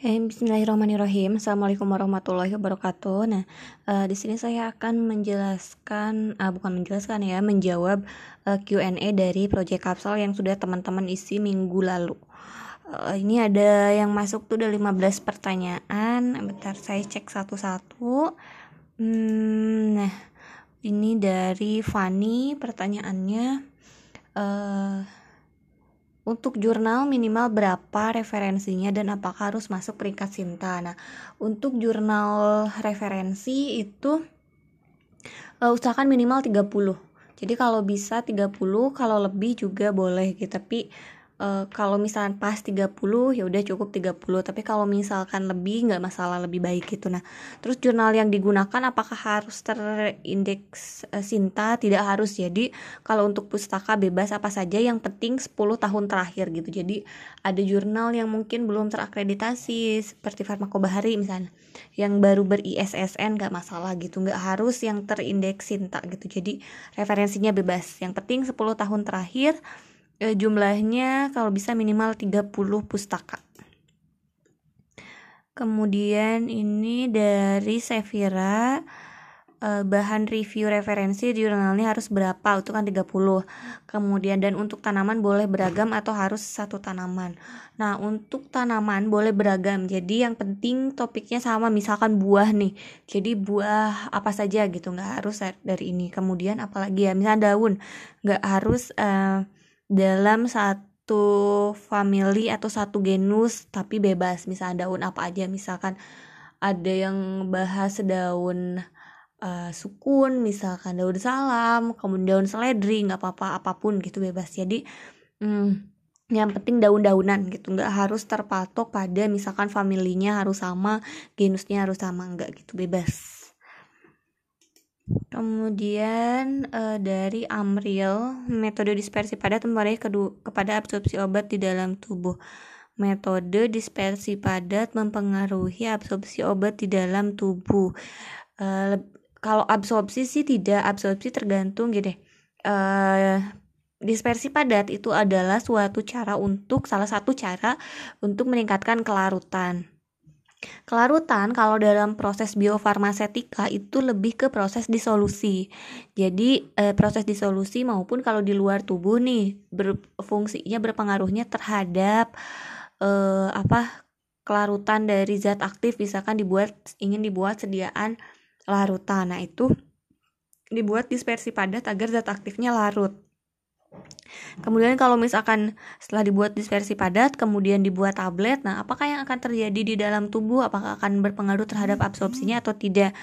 Hey, Bismillahirrahmanirrahim. Assalamualaikum warahmatullahi wabarakatuh. Nah, uh, di sini saya akan menjelaskan, uh, bukan menjelaskan ya, menjawab uh, Q&A dari Project Kapsel yang sudah teman-teman isi minggu lalu. Uh, ini ada yang masuk tuh udah 15 pertanyaan. Bentar saya cek satu-satu. Hmm, nah, ini dari Fanny pertanyaannya. Uh, untuk jurnal minimal berapa referensinya dan apakah harus masuk peringkat Sinta. Nah, untuk jurnal referensi itu uh, usahakan minimal 30. Jadi kalau bisa 30, kalau lebih juga boleh gitu. Tapi uh, kalau misalkan pas 30 ya udah cukup 30 tapi kalau misalkan lebih nggak masalah lebih baik gitu. Nah terus jurnal yang digunakan apakah harus terindeks uh, Sinta? Tidak harus. Jadi kalau untuk pustaka bebas apa saja yang penting 10 tahun terakhir gitu. Jadi ada jurnal yang mungkin belum terakreditasi seperti Farmakobahari misalnya yang baru ber ISSN nggak masalah gitu. Nggak harus yang terindeks Sinta gitu. Jadi referensinya bebas. Yang penting 10 tahun terakhir e, jumlahnya kalau bisa minimal 30 pustaka. Kemudian ini dari Sevira e, bahan review referensi jurnalnya harus berapa? Itu kan 30 kemudian dan untuk tanaman boleh beragam atau harus satu tanaman. Nah untuk tanaman boleh beragam. Jadi yang penting topiknya sama. Misalkan buah nih. Jadi buah apa saja gitu. Nggak harus dari ini. Kemudian apalagi ya? Misalnya daun. Nggak harus uh, dalam satu family atau satu genus tapi bebas. Misalnya daun apa aja misalkan ada yang bahas daun uh, sukun misalkan daun salam kemudian daun seledri nggak apa-apa apa pun gitu bebas. Jadi hmm, yang penting daun-daunan gitu. Nggak harus terpatok pada misalkan familinya harus sama genusnya harus sama nggak gitu bebas Kemudian uh, dari Amril, metode dispersi padat mempengaruhi kepada absorpsi obat di dalam tubuh. Metode dispersi padat mempengaruhi absorpsi obat di dalam tubuh. Uh, kalau absorpsi sih tidak, absorpsi tergantung gitu. Uh, dispersi padat itu adalah suatu cara untuk salah satu cara untuk meningkatkan kelarutan. Kelarutan kalau dalam proses biofarmasetika itu lebih ke proses disolusi. Jadi eh, proses disolusi maupun kalau di luar tubuh nih berfungsinya berpengaruhnya terhadap eh, apa kelarutan dari zat aktif misalkan dibuat ingin dibuat sediaan larutan. Nah, itu dibuat dispersi padat agar zat aktifnya larut. Kemudian kalau misalkan setelah dibuat dispersi padat, kemudian dibuat tablet, nah apakah yang akan terjadi di dalam tubuh? Apakah akan berpengaruh terhadap absorpsinya atau tidak?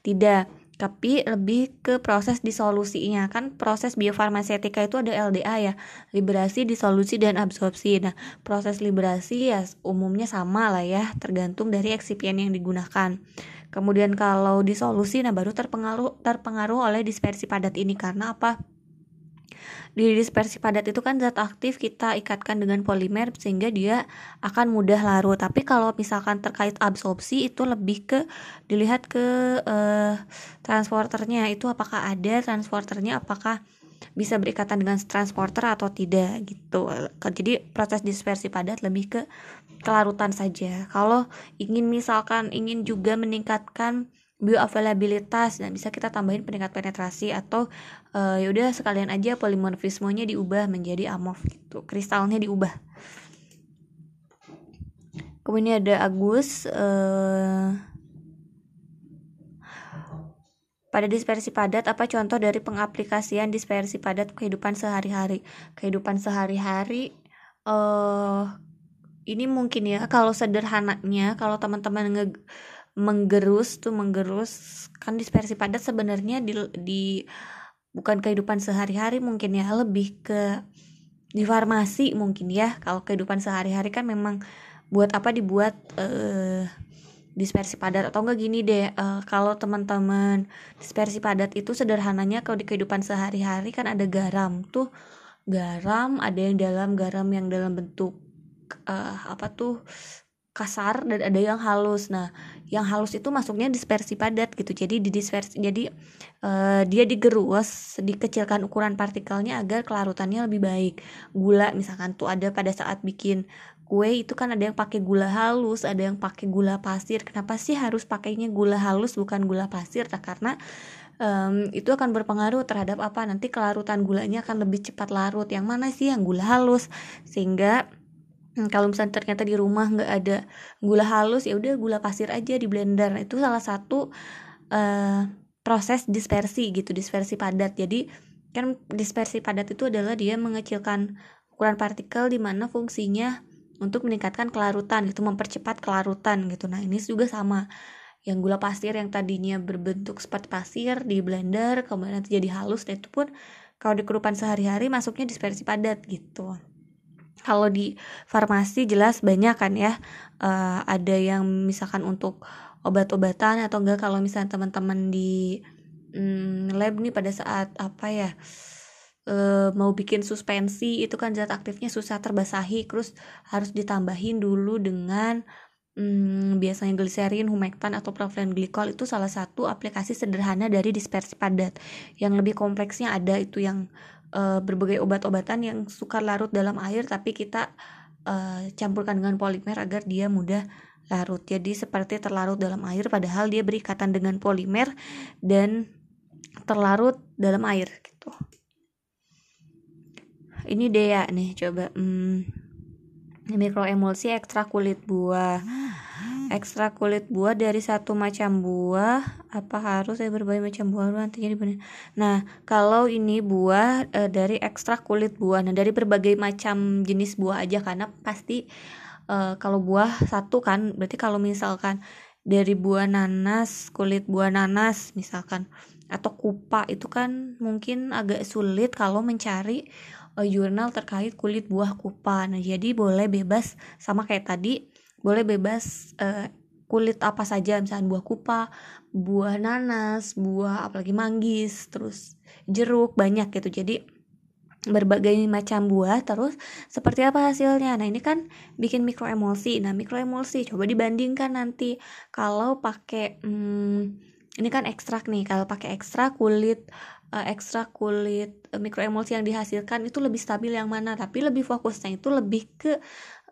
Tidak. Tapi lebih ke proses disolusinya. Kan proses biofarmasetika itu ada LDA ya liberasi disolusi dan absorpsi. Nah proses liberasi ya umumnya sama lah ya tergantung dari eksipien yang digunakan. Kemudian kalau disolusi nah baru terpengaruh terpengaruh oleh dispersi padat ini. Karena apa di dispersi padat itu kan zat aktif kita ikatkan dengan polimer sehingga dia akan mudah larut. Tapi kalau misalkan terkait absorpsi itu lebih ke dilihat ke uh, transporternya. Itu apakah ada transporternya apakah bisa berikatan dengan transporter atau tidak gitu. Jadi proses dispersi padat lebih ke kelarutan saja. Kalau ingin misalkan ingin juga meningkatkan bioavailabilitas dan bisa kita tambahin peningkat penetrasi atau uh, ya udah sekalian aja polimorfismenya diubah menjadi amorf gitu kristalnya diubah. Kemudian ada Agus uh, pada dispersi padat apa contoh dari pengaplikasian dispersi padat kehidupan sehari-hari? Kehidupan sehari-hari uh, ini mungkin ya kalau sederhananya kalau teman-teman nge menggerus tuh menggerus. Kan dispersi padat sebenarnya di, di bukan kehidupan sehari-hari mungkin ya lebih ke di farmasi mungkin ya. Kalau kehidupan sehari-hari kan memang buat apa dibuat uh, dispersi padat. Atau enggak gini deh uh, kalau teman-teman dispersi padat itu sederhananya kalau di kehidupan sehari-hari kan ada garam tuh. Garam ada yang dalam garam yang dalam bentuk uh, apa tuh kasar dan ada yang halus. Nah, yang halus itu masuknya dispersi padat gitu. Jadi di dispersi jadi uh, dia digerus, dikecilkan ukuran partikelnya agar kelarutannya lebih baik. Gula misalkan tuh ada pada saat bikin kue itu kan ada yang pakai gula halus ada yang pakai gula pasir kenapa sih harus pakainya gula halus bukan gula pasir nah, karena um, itu akan berpengaruh terhadap apa nanti kelarutan gulanya akan lebih cepat larut yang mana sih yang gula halus sehingga kalau misalnya ternyata di rumah nggak ada gula halus ya udah gula pasir aja di blender. Nah, itu salah satu uh, proses dispersi gitu dispersi padat. Jadi kan dispersi padat itu adalah dia mengecilkan ukuran partikel di mana fungsinya untuk meningkatkan kelarutan gitu mempercepat kelarutan gitu. Nah ini juga sama. Yang gula pasir yang tadinya berbentuk seperti pasir di blender kemudian nanti jadi halus dan itu pun kalau di kerupan sehari-hari masuknya dispersi padat gitu kalau di farmasi jelas banyak kan ya uh, ada yang misalkan untuk obat-obatan atau enggak kalau misalnya teman-teman di um, lab nih pada saat apa ya uh, mau bikin suspensi itu kan zat aktifnya susah terbasahi terus harus ditambahin dulu dengan um, biasanya gliserin, humectan atau propylene glikol itu salah satu aplikasi sederhana dari dispersi padat. Yang lebih kompleksnya ada itu yang uh, berbagai obat-obatan yang suka larut dalam air tapi kita uh, campurkan dengan polimer agar dia mudah larut. Jadi seperti terlarut dalam air padahal dia berikatan dengan polimer dan terlarut dalam air gitu. Ini Dea nih coba hmm, mikroemulsi ekstra kulit buah ekstra kulit buah dari satu macam buah apa harus saya berbagai macam buah nantinya di nah kalau ini buah e, dari ekstra kulit buah. Nah dari berbagai macam jenis buah aja karena pasti e, kalau buah satu kan berarti kalau misalkan dari buah nanas kulit buah nanas misalkan atau kupa itu kan mungkin agak sulit kalau mencari uh, jurnal terkait kulit buah kupa. Nah jadi boleh bebas sama kayak tadi boleh bebas uh, kulit apa saja misalnya buah kupa buah nanas buah apalagi manggis terus jeruk banyak gitu. Jadi berbagai macam buah terus seperti apa hasilnya? Nah ini kan bikin mikroemulsi nah mikroemulsi coba dibandingkan nanti. Kalau pakai hmm, ini kan ekstrak nih. Kalau pakai ekstrak kulit uh, ekstrak kulit uh, mikroemulsi yang dihasilkan itu lebih stabil yang mana? Tapi lebih fokusnya itu lebih ke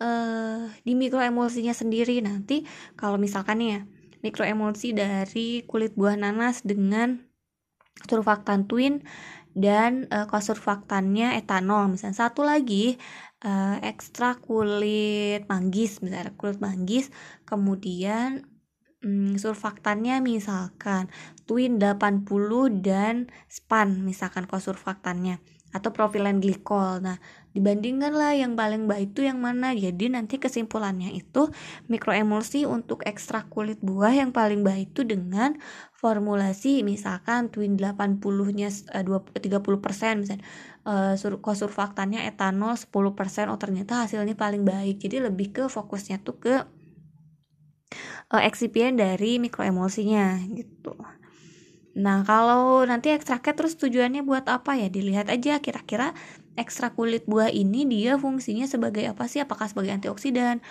uh, di mikroemulsinya sendiri. Nanti kalau misalkan nih ya mikroemulsi dari kulit buah nanas dengan surfaktan twin dan uh, kosurfaktannya etanol. Misalnya satu lagi uh, ekstra kulit manggis misalnya kulit manggis kemudian um, surfaktannya misalkan twin 80 dan span misalkan kosurfaktannya atau profilen glikol. Nah, dibandingkan lah yang paling baik itu yang mana. Jadi nanti kesimpulannya itu mikroemulsi untuk ekstrak kulit buah yang paling baik itu dengan formulasi misalkan twin 80-nya uh, 30% misalnya kosurfaktannya etanol 10% oh ternyata hasilnya paling baik. Jadi lebih ke fokusnya tuh ke uh, eksipien dari mikroemulsinya gitu. Nah, kalau nanti ekstraknya terus tujuannya buat apa ya? Dilihat aja kira-kira ekstrak kulit buah ini dia fungsinya sebagai apa sih? Apakah sebagai antioksidan,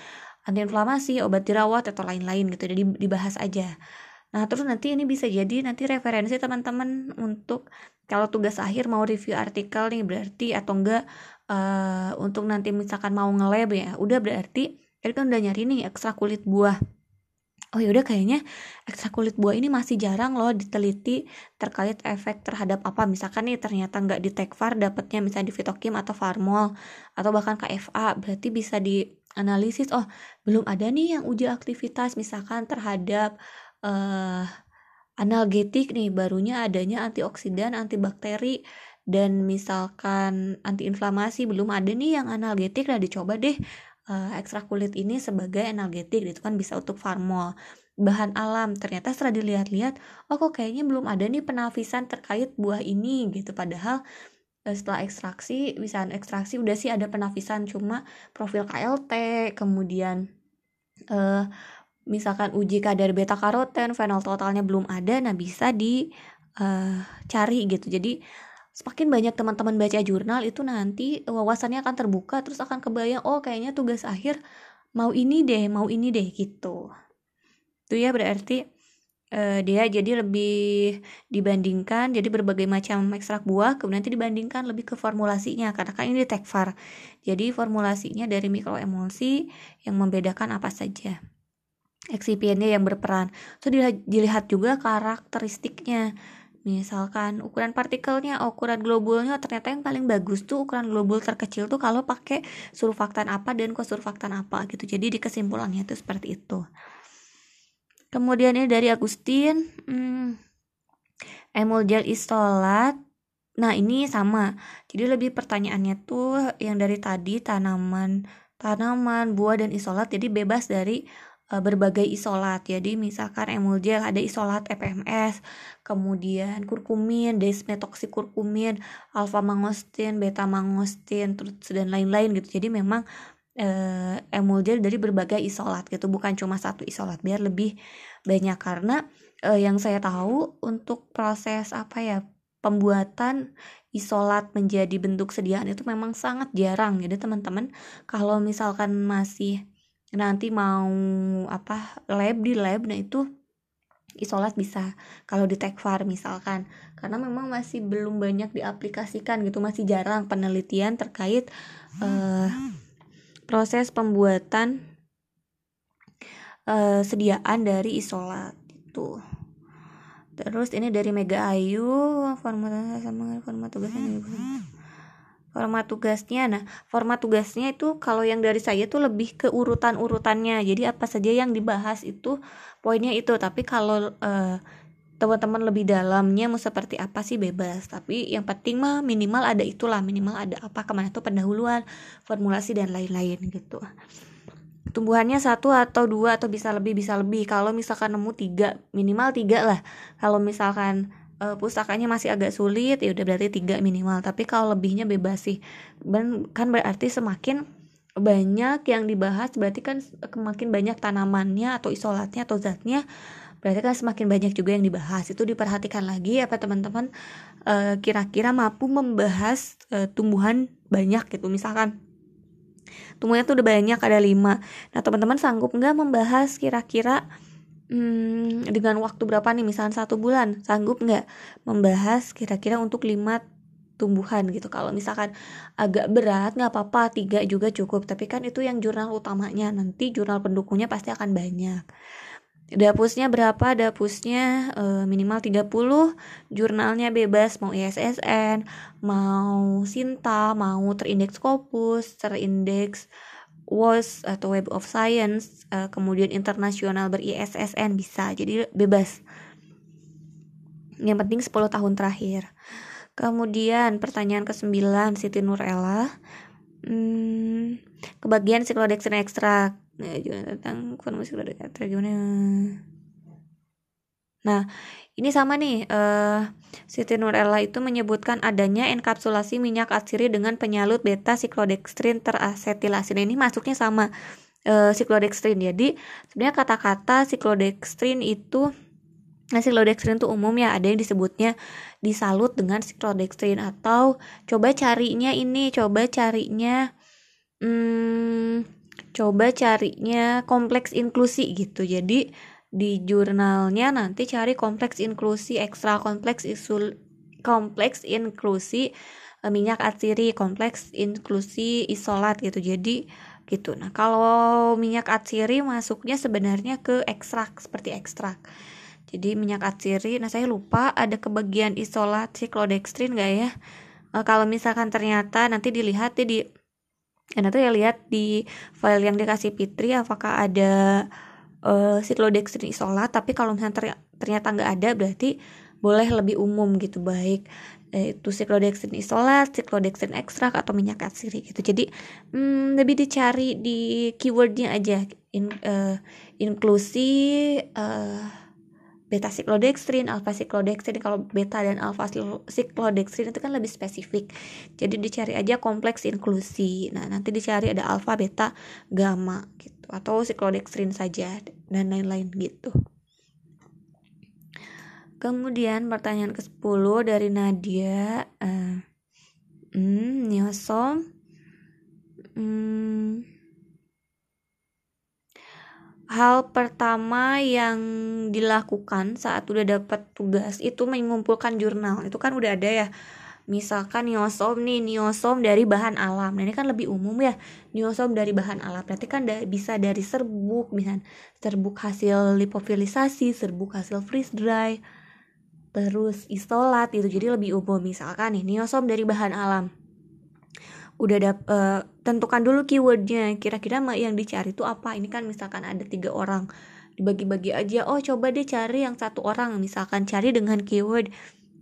antiinflamasi, obat dirawat atau lain-lain gitu. Jadi dibahas aja. Nah, terus nanti ini bisa jadi nanti referensi teman-teman untuk kalau tugas akhir mau review artikel nih berarti atau enggak uh, untuk nanti misalkan mau nge-lab ya. Udah berarti tadi kan udah nyari nih ekstrak kulit buah oh yaudah kayaknya ekstrak kulit buah ini masih jarang loh diteliti terkait efek terhadap apa. Misalkan nih ternyata nggak di Tekfar dapatnya misalnya di Fitokim atau Farmol atau bahkan KFA berarti bisa dianalisis oh belum ada nih yang uji aktivitas. Misalkan terhadap uh, analgetik nih barunya adanya antioksidan antibakteri dan misalkan antiinflamasi belum ada nih yang analgetik. Nah dicoba deh uh, ekstrak kulit ini sebagai analgetik itu kan bisa untuk farmol bahan alam ternyata setelah dilihat-lihat oh kok kayaknya belum ada nih penafisan terkait buah ini gitu. Padahal uh, setelah ekstraksi bisa ekstraksi udah sih ada penafisan cuma profil KLT kemudian uh, misalkan uji kadar beta karoten fenol totalnya belum ada nah bisa dicari uh, gitu. Jadi semakin banyak teman-teman baca jurnal itu nanti wawasannya akan terbuka terus akan kebayang oh kayaknya tugas akhir mau ini deh mau ini deh gitu. Itu ya berarti uh, dia jadi lebih dibandingkan jadi berbagai macam ekstrak buah kemudian nanti dibandingkan lebih ke formulasinya karena kan ini tekfar jadi formulasinya dari mikroemulsi yang membedakan apa saja. Eksipiennya yang berperan. So dilihat juga karakteristiknya misalkan ukuran partikelnya ukuran globulnya ternyata yang paling bagus tuh ukuran globul terkecil tuh kalau pakai surfaktan apa dan kosurfaktan apa gitu. Jadi di kesimpulannya itu seperti itu. Kemudian ini dari Agustin hmm, gel isolat. Nah ini sama. Jadi lebih pertanyaannya tuh yang dari tadi tanaman tanaman buah dan isolat. Jadi bebas dari berbagai isolat. Jadi misalkan emul gel ada isolat EPMS kemudian kurkumin desmetoksikurkumin alfa mangostin beta mangostin terus dan lain-lain gitu. Jadi memang uh, emulgel dari berbagai isolat gitu. Bukan cuma satu isolat biar lebih banyak. Karena uh, yang saya tahu untuk proses apa ya pembuatan isolat menjadi bentuk sediaan itu memang sangat jarang. Jadi teman-teman kalau misalkan masih nanti mau apa lab di lab nah itu isolat bisa kalau di Tekfar misalkan. Karena memang masih belum banyak diaplikasikan gitu masih jarang penelitian terkait uh, proses pembuatan uh, sediaan dari isolat itu terus ini dari Mega Ayu format sama format tugasnya format tugasnya. Nah format tugasnya itu kalau yang dari saya tuh lebih ke urutan urutannya jadi apa saja yang dibahas itu poinnya itu. Tapi kalau uh, teman-teman lebih dalamnya mau seperti apa sih bebas. Tapi yang penting mah minimal ada itulah. Minimal ada apa ke mana tuh pendahuluan formulasi dan lain-lain gitu. Tumbuhannya satu atau dua atau bisa lebih bisa lebih. Kalau misalkan nemu tiga minimal tiga lah. Kalau misalkan uh, pustakanya masih agak sulit ya udah berarti tiga minimal. Tapi kalau lebihnya bebas sih. Dan kan berarti semakin banyak yang dibahas berarti kan semakin banyak tanamannya atau isolatnya atau zatnya berarti kan semakin banyak juga yang dibahas. Itu diperhatikan lagi apa teman-teman. Kira eh, kira-kira mampu membahas uh, tumbuhan banyak gitu misalkan. Tumbuhannya tuh udah banyak ada lima. Nah teman-teman sanggup nggak membahas kira-kira hmm, dengan waktu berapa nih? Misalnya satu bulan sanggup nggak membahas kira-kira untuk lima tumbuhan gitu? Kalau misalkan agak berat nggak apa-apa tiga juga cukup. Tapi kan itu yang jurnal utamanya. Nanti jurnal pendukungnya pasti akan banyak. Dapusnya berapa? Dapusnya e, minimal 30 jurnalnya bebas mau ISSN mau Sinta mau terindeks Scopus terindeks WOS atau Web of Science e, kemudian internasional ber ISSN bisa. Jadi bebas. Yang penting 10 tahun terakhir. Kemudian pertanyaan ke-9 Siti Nurella. Hmm, kebagian siklodextrin ekstrak nah tentang formasi Cleopatra gimana nah ini sama nih uh, Siti Nurella itu menyebutkan adanya enkapsulasi minyak atsiri dengan penyalut beta siklodextrin terasetilasi. Nah, ini masuknya sama uh, siklodextrin jadi sebenarnya kata-kata siklodextrin itu Nah, siklodextrin itu umum ya, ada yang disebutnya disalut dengan siklodextrin atau coba carinya ini, coba carinya hmm, coba carinya kompleks inklusi gitu. Jadi di jurnalnya nanti cari kompleks inklusi ekstra kompleks isul kompleks inklusi e, minyak atsiri kompleks inklusi isolat gitu. Jadi gitu. Nah kalau minyak atsiri masuknya sebenarnya ke ekstrak seperti ekstrak. Jadi minyak atsiri nah saya lupa ada kebagian isolat siklodextrin gak ya? E, kalau misalkan ternyata nanti dilihat ya di dan itu ya lihat di file yang dikasih Fitri apakah ada uh, siklodextrin isolat tapi kalau misalnya ternyata nggak ada berarti boleh lebih umum gitu baik itu siklodextrin isolat, siklodextrin ekstrak atau minyak atsiri gitu. Jadi hmm, lebih dicari di keywordnya aja in, uh, inklusi uh, beta siklodextrin, alfa siklodextrin. Kalau beta dan alfa siklodextrin itu kan lebih spesifik. Jadi dicari aja kompleks inklusi. Nah, nanti dicari ada alfa, beta, gamma gitu atau siklodextrin saja dan lain-lain gitu. Kemudian pertanyaan ke-10 dari Nadia uh, hmm, Nyosom hmm, hal pertama yang dilakukan saat udah dapat tugas itu mengumpulkan jurnal. Itu kan udah ada ya. Misalkan niosom nih niosom dari bahan alam. Nah, ini kan lebih umum ya. Niosom dari bahan alam. Berarti kan da bisa dari serbuk misal serbuk hasil lipofilisasi serbuk hasil freeze dry terus isolat itu jadi lebih umum. Misalkan nih niosom dari bahan alam udah dap uh, tentukan dulu keywordnya. Kira-kira yang dicari itu apa? Ini kan misalkan ada tiga orang. Dibagi-bagi aja oh coba deh cari yang satu orang. Misalkan cari dengan keyword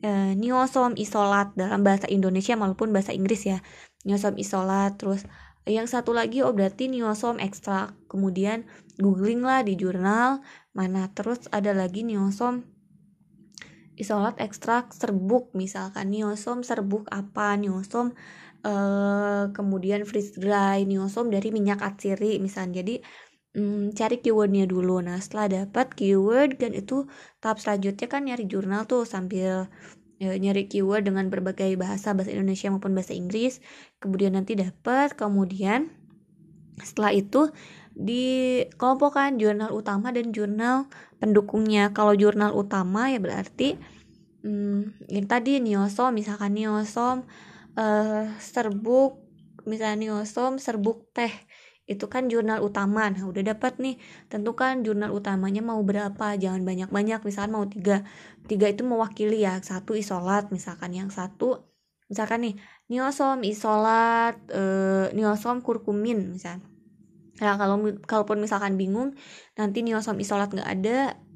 uh, niosom isolat dalam bahasa Indonesia maupun bahasa Inggris ya. Niosom isolat terus yang satu lagi oh berarti niosom ekstrak kemudian googling lah di jurnal mana. Terus ada lagi niosom isolat ekstrak serbuk. Misalkan niosom serbuk apa? Niosom uh, kemudian freeze dry niosom dari minyak atsiri misalnya. Jadi hmm, cari keywordnya dulu. Nah setelah dapat keyword dan itu tahap selanjutnya kan nyari jurnal tuh sambil ya, nyari keyword dengan berbagai bahasa bahasa Indonesia maupun bahasa Inggris. Kemudian nanti dapat kemudian setelah itu dikelompokkan jurnal utama dan jurnal pendukungnya. Kalau jurnal utama ya berarti hmm, yang tadi niosom misalkan niosom uh, serbuk misalnya niosom serbuk teh. Itu kan jurnal utama. Nah udah dapat nih. Tentukan jurnal utamanya mau berapa? Jangan banyak-banyak. Misalkan mau tiga. Tiga itu mewakili ya. Satu isolat misalkan. Yang satu misalkan nih niosom isolat e, niosom kurkumin misalkan. Nah kalau kalaupun misalkan bingung nanti niosom isolat nggak ada eh,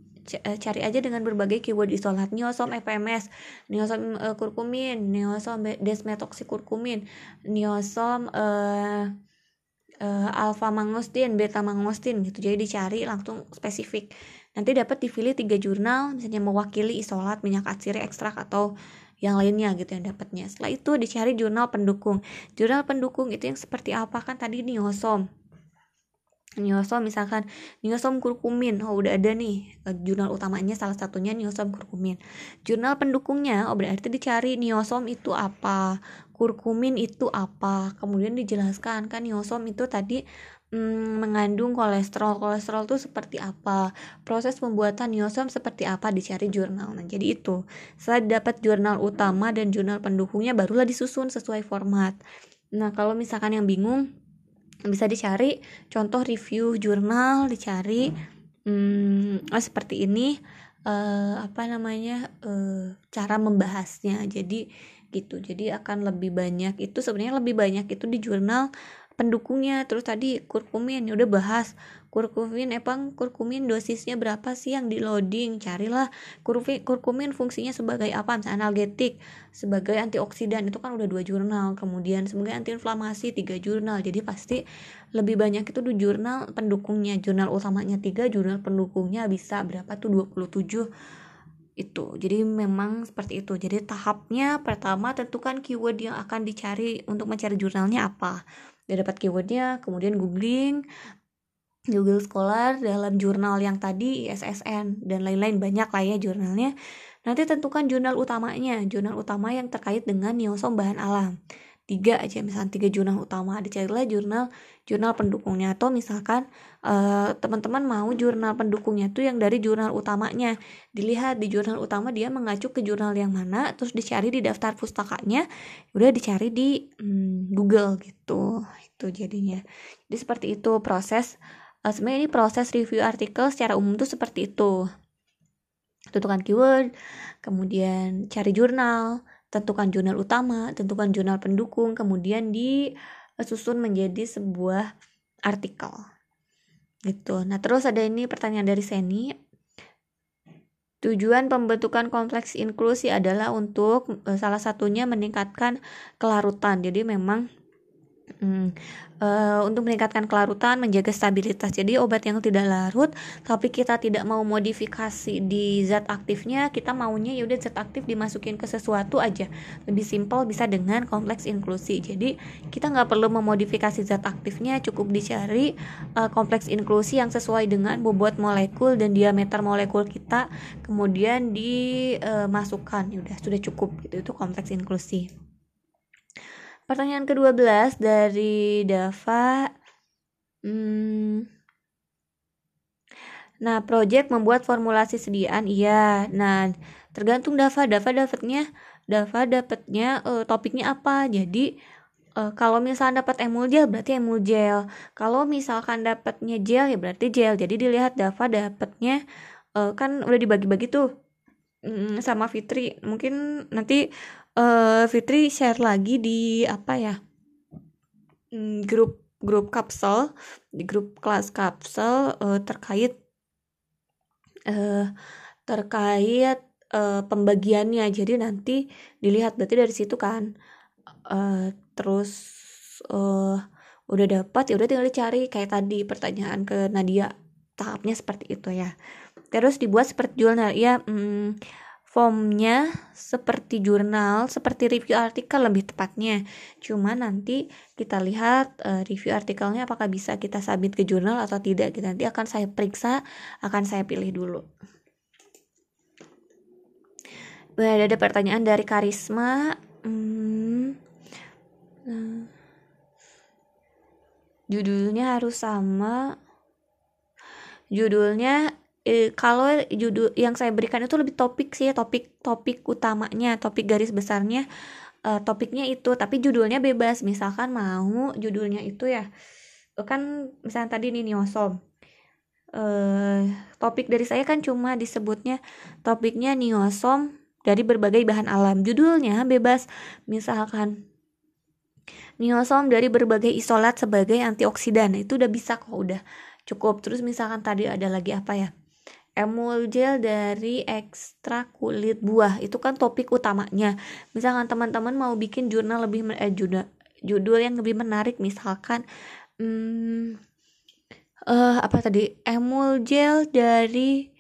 cari aja dengan berbagai keyword isolat niosom FMS niosom e, kurkumin niosom desmetoksikurkumin niosom e, uh, alpha mangostin, beta mangostin gitu. Jadi dicari langsung spesifik. Nanti dapat dipilih tiga jurnal misalnya mewakili isolat, minyak atsiri, ekstrak atau yang lainnya gitu yang dapatnya. Setelah itu dicari jurnal pendukung. Jurnal pendukung itu yang seperti apa kan tadi niosom Niosom misalkan niosom kurkumin. Oh udah ada nih eh, jurnal utamanya salah satunya niosom kurkumin. Jurnal pendukungnya oh berarti dicari niosom itu apa kurkumin itu apa. Kemudian dijelaskan kan niosom itu tadi hmm, mengandung kolesterol. Kolesterol itu seperti apa? Proses pembuatan niosom seperti apa? Dicari jurnal. Nah jadi itu. Setelah dapat jurnal utama dan jurnal pendukungnya barulah disusun sesuai format. Nah kalau misalkan yang bingung bisa dicari contoh review jurnal dicari hmm, oh, seperti ini uh, apa namanya uh, cara membahasnya. Jadi gitu jadi akan lebih banyak itu sebenarnya lebih banyak itu di jurnal pendukungnya. Terus tadi kurkumin ya udah bahas. Kurkumin emang kurkumin dosisnya berapa sih yang di loading? Carilah kurkumin kurkumin fungsinya sebagai apa? Misalnya analgetik sebagai antioksidan. Itu kan udah dua jurnal. Kemudian sebagai antiinflamasi tiga jurnal. Jadi pasti lebih banyak itu di jurnal pendukungnya. Jurnal utamanya tiga jurnal pendukungnya bisa berapa tuh? 27 itu. Jadi memang seperti itu. Jadi tahapnya pertama tentukan keyword yang akan dicari untuk mencari jurnalnya apa dia dapat keywordnya kemudian googling Google Scholar dalam jurnal yang tadi ISSN dan lain-lain. Banyak lah ya jurnalnya. Nanti tentukan jurnal utamanya jurnal utama yang terkait dengan niosom bahan alam tiga aja misalkan tiga jurnal utama. Dicarilah jurnal jurnal pendukungnya. Atau misalkan uh, teman-teman mau jurnal pendukungnya tuh yang dari jurnal utamanya. Dilihat di jurnal utama dia mengacu ke jurnal yang mana terus dicari di daftar pustakanya udah dicari di hmm, Google gitu. Itu jadinya. Jadi seperti itu proses uh, sebenarnya ini proses review artikel secara umum tuh seperti itu. Tentukan keyword kemudian cari jurnal tentukan jurnal utama, tentukan jurnal pendukung, kemudian disusun menjadi sebuah artikel. Gitu. Nah, terus ada ini pertanyaan dari Seni. Tujuan pembentukan kompleks inklusi adalah untuk eh, salah satunya meningkatkan kelarutan. Jadi memang Hmm, uh, untuk meningkatkan kelarutan, menjaga stabilitas. Jadi obat yang tidak larut, tapi kita tidak mau modifikasi di zat aktifnya, kita maunya yaudah zat aktif dimasukin ke sesuatu aja. Lebih simpel bisa dengan kompleks inklusi. Jadi kita nggak perlu memodifikasi zat aktifnya, cukup dicari uh, kompleks inklusi yang sesuai dengan bobot molekul dan diameter molekul kita, kemudian dimasukkan. Uh, yaudah sudah cukup gitu itu kompleks inklusi. Pertanyaan ke-12 dari Dava. Hmm, Nah, project membuat formulasi sediaan, iya. Nah, tergantung Dava. Dava dapatnya, Dava dapatnya uh, topiknya apa. Jadi, uh, kalau misalkan dapat emul gel berarti emul gel. Kalau misalkan dapatnya gel ya berarti gel. Jadi dilihat Dava dapatnya uh, kan udah dibagi-bagi tuh mm, sama Fitri. Mungkin nanti uh, Fitri share lagi di apa ya? Mm, grup grup kapsel di grup kelas kapsel uh, terkait uh, terkait uh, pembagiannya. Jadi nanti dilihat berarti dari situ kan. Uh, terus uh, udah dapat ya udah tinggal dicari. Kayak tadi pertanyaan ke Nadia tahapnya seperti itu ya. Terus dibuat seperti jurnal. Ya hmm, formnya seperti jurnal, seperti review artikel lebih tepatnya. Cuma nanti kita lihat uh, review artikelnya apakah bisa kita submit ke jurnal atau tidak. Kita nanti akan saya periksa, akan saya pilih dulu. Ada, ada pertanyaan dari Karisma. Hmm, nah, judulnya harus sama. Judulnya eh, kalau judul yang saya berikan itu lebih topik sih topik topik utamanya topik garis besarnya eh, topiknya itu tapi judulnya bebas. Misalkan mau judulnya itu ya kan misalnya tadi ini niosom. Eh, topik dari saya kan cuma disebutnya topiknya niosom dari berbagai bahan alam. Judulnya bebas. Misalkan niosom dari berbagai isolat sebagai antioksidan. Itu udah bisa kok udah cukup. Terus misalkan tadi ada lagi apa ya emulgel dari ekstrak kulit buah. Itu kan topik utamanya. Misalkan teman-teman mau bikin jurnal lebih eh, judul judul yang lebih menarik misalkan hmm, uh, apa tadi? Emulgel dari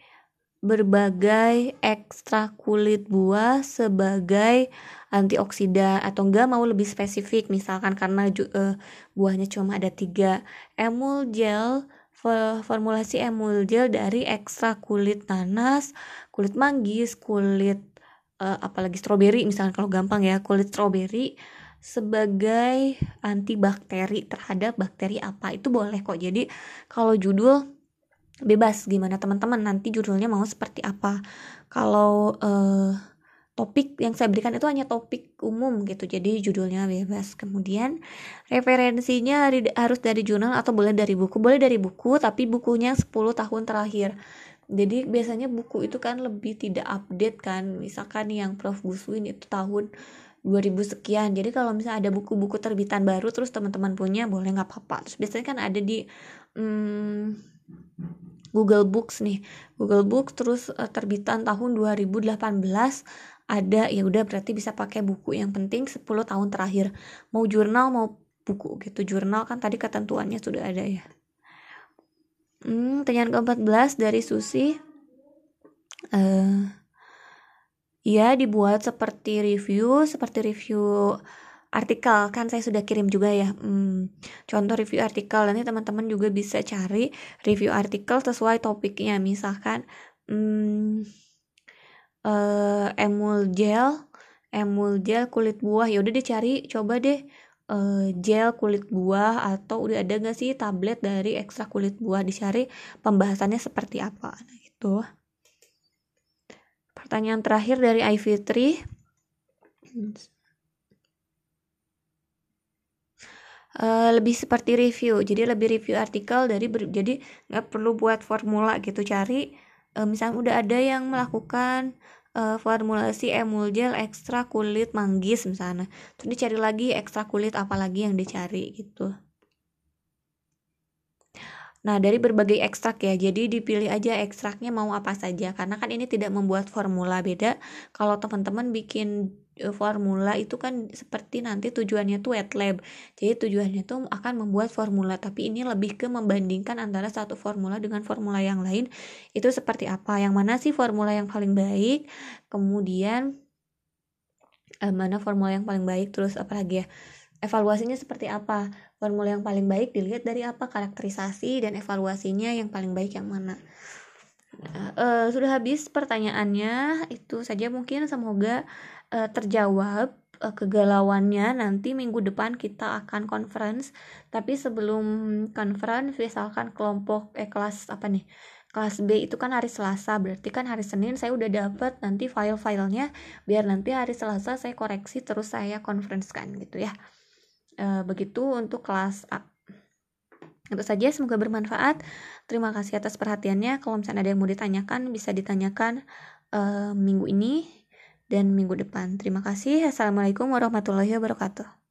berbagai ekstrak kulit buah sebagai antioksidan. Atau enggak mau lebih spesifik misalkan karena uh, buahnya cuma ada tiga. Emulgel formulasi emulgel dari ekstrak kulit nanas, kulit manggis, kulit uh, apalagi stroberi misalnya kalau gampang ya, kulit stroberi sebagai antibakteri terhadap bakteri apa itu boleh kok. Jadi kalau judul bebas gimana teman-teman nanti judulnya mau seperti apa. Kalau uh, topik yang saya berikan itu hanya topik umum gitu. Jadi judulnya bebas. Kemudian referensinya harus dari jurnal atau boleh dari buku? Boleh dari buku tapi bukunya 10 tahun terakhir. Jadi biasanya buku itu kan lebih tidak update kan. Misalkan yang Prof. Guswin itu tahun 2000 sekian. Jadi kalau misalnya ada buku-buku terbitan baru terus teman-teman punya boleh nggak apa-apa. Terus biasanya kan ada di hmm, Google Books nih. Google Books terus uh, terbitan tahun 2018 ada ya udah berarti bisa pakai buku yang penting 10 tahun terakhir. Mau jurnal mau buku gitu. Jurnal kan tadi ketentuannya sudah ada ya. Hmm, pertanyaan ke-14 dari Susi. Uh, ya dibuat seperti review seperti review artikel. Kan saya sudah kirim juga ya. Hmm, contoh review artikel. Nanti teman-teman juga bisa cari review artikel sesuai topiknya. Misalkan hmm, uh, emul gel emul gel kulit buah. Ya udah dicari coba deh uh, gel kulit buah atau udah ada gak sih tablet dari ekstra kulit buah? Dicari pembahasannya seperti apa. Nah, gitu. Pertanyaan terakhir dari Ivy Uh, lebih seperti review. Jadi lebih review artikel dari ber, jadi nggak perlu buat formula gitu. Cari uh, misalnya udah ada yang melakukan uh, formulasi emulgel ekstra kulit manggis misalnya. Terus dicari lagi ekstra kulit apa lagi yang dicari gitu. Nah, dari berbagai ekstrak ya, jadi dipilih aja ekstraknya mau apa saja. Karena kan ini tidak membuat formula beda. Kalau teman-teman bikin formula itu kan seperti nanti tujuannya tuh wet lab. Jadi tujuannya tuh akan membuat formula tapi ini lebih ke membandingkan antara satu formula dengan formula yang lain. Itu seperti apa? Yang mana sih formula yang paling baik? Kemudian eh, mana formula yang paling baik? Terus apa lagi ya? Evaluasinya seperti apa? Formula yang paling baik dilihat dari apa karakterisasi dan evaluasinya yang paling baik yang mana? Uh, sudah habis pertanyaannya. Itu saja mungkin. Semoga uh, terjawab uh, kegalauannya nanti minggu depan kita akan conference. Tapi sebelum conference misalkan kelompok eh kelas apa nih kelas B itu kan hari Selasa berarti kan hari Senin saya udah dapat nanti file-filenya biar nanti hari Selasa saya koreksi terus saya conference kan gitu ya. E, begitu untuk kelas A. Itu saja semoga bermanfaat. Terima kasih atas perhatiannya. Kalau misalnya ada yang mau ditanyakan bisa ditanyakan uh, minggu ini dan minggu depan. Terima kasih. Assalamualaikum warahmatullahi wabarakatuh.